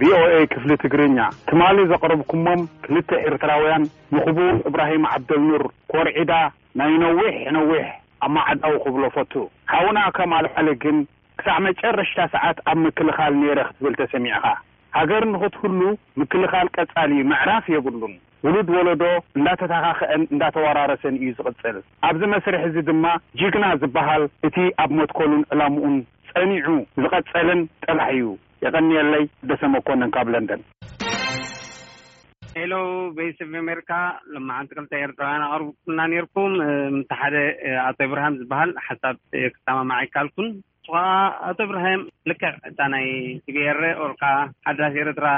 ቪኦኤ ክፍሊ ትግርኛ ትማሊ ዘቕረብኩሞም ክልተ ኤርትራውያን ንክቡር እብራሂም ዓብደልኑር ኮርዒዳ ናይ ነዊሕ ነዊሕ ኣማዓዳዊ ክብሎ ፈቱ። ሓውና ከም ኣልዓሊ ግን ክሳዕ መጨረሽታ ሰዓት ኣብ ምክልኻል ነይረ ክትብል ተሰሚዕኻ። ሃገር ንክትህሉ ምክልኻል ቀጻሊ ምዕራፍ የብሉን። ውሉድ ወለዶ እንዳተታኻኸኣን እንዳተዋራረሰን እዩ ዝቕጽል። ኣብዚ መስርሕ እዚ ድማ ጂግና ዝባሃል እቲ ኣብ መትከሉን ዕላምኡን ጸኒዑ ዝቐጸለን ጥራሕ እዩ። የቐንየለይ። ደሰ መኮነን ካብ ለንደን። ሄሎ ቨይስ ኦቭ ኣሜሪካ ሎማዓንቲ ክልተ ኤርትራውያን ኣቅርብኩምልና ኔርኩም ምቲ ሓደ ኣቶ ኢብራሂም ዝባሃል ሓሳብ ክሳማማዕ ኣይካልኩን ኸኣ ኣቶ እብራሂም ልክዕ እታ ናይ ቲቪ ኤረ ኦር ከኣ ሓዳስ ኤረትራ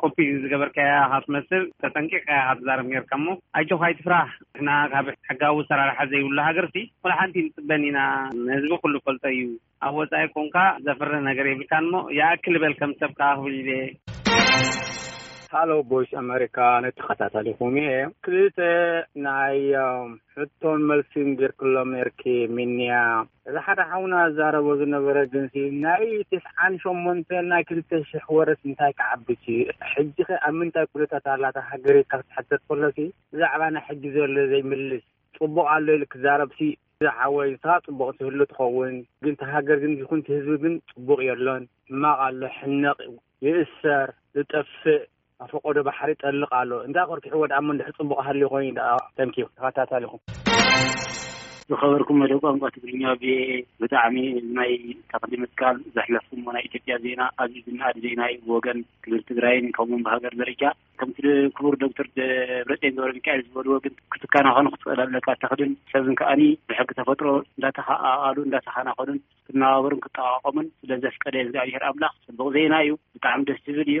ኮፒ ዝገበርካያ ኢኻ ትመስል ተጠንቂቕካ ኢኻ ትዛረብ ኔርካ እሞ ኣጆኻ ኣይትፍራህ ንሕና ካብ ሕጋዊ ኣሰራርሓ ዘይብሉ ሃገርሲ ወላ ሓንቲ ኣይንጽበን ኢና ንህዝቢ ኩሉ ይፈልጦ እዩ ኣብ ወጻኢ ኮንካ ዘፍርህ ነገር የብልካን እሞ ይኣክል በል ከም ሰብ ከኣ ክብል ኢለ ሃሎ ቮይስ ኣመሪካ ን ተኸታታሊኹም እየ ክልተ ናይ ሕቶን መልሲን ጌርክሎም ኔርኪ ሚኒያ እዚ ሓደ ሓውና ዝዛረቦ ዝነበረ ግንሲ ናይ ትስዓን ሸሞንተን ናይ ክልተ ሽሕ ወረስ እንታይ ክዓብሲ ሕጂኸ ኣብ ምንታይ ኩነታት ኣላ እታ ሃገር ኢልካ ክትሕተት ከሎሲ ብዛዕባ ናይ ሕጂ ዘሎ ዘይምልስ ጽቡቕ ኣሎ ኢሉ ክዛረብሲ ዝሓወይ ንስኻ ጽቡቕ ትህሉ ትኸውን ግን እታ ሃገር ግን ይኹን እቲ ህዝቢ ግን ጽቡቕ የሎን ሕማቕ ኣሎ ሕነቕ ይእሰር ዝጠፍእ ኣብ ፈቆዶ ባሕሪ ይጠልቅ ኣሎ እንዳ ኣቆርቂሕዎ ድኣ እሞ እንድሕር ጽቡቅ ሃልዩ ኮይኑ ድኣ Thank you ተከታታሊኩም። ዝኸበርኩም መደብ ቋንቋ ትግርኛ ቪኦኤ ብጣዕሚ እዚ ናይ ተኽሊ ምትካል ዘሕለፍኩሞ ናይ ኢትዮጵያ ዜና ኣዝዩ ዝነኣድ ዜና እዩ ብወገን ክልል ትግራይን ከምኡውን ብሃገር ደረጃ ከምቲ ክቡር ዶክተር ደብረፅዮን ገብረሚካኤል ዝበልዎ ግን ክትካናኸኑ ክትኽእል ኣለካ ተኽልን ሰብን ከዓኒ ብሕጊ ተፈጥሮ እንዳተኸኣኣሉ እንዳተኻናኸኑን ክናባበሩን ክጠቓቐሙን ስለ ዘፍቀደ እዝግኣብሄር ኣምላኽ ጽቡቕ ዜና እዩ ብጣዕሚ ደስ ዝብል እዩ።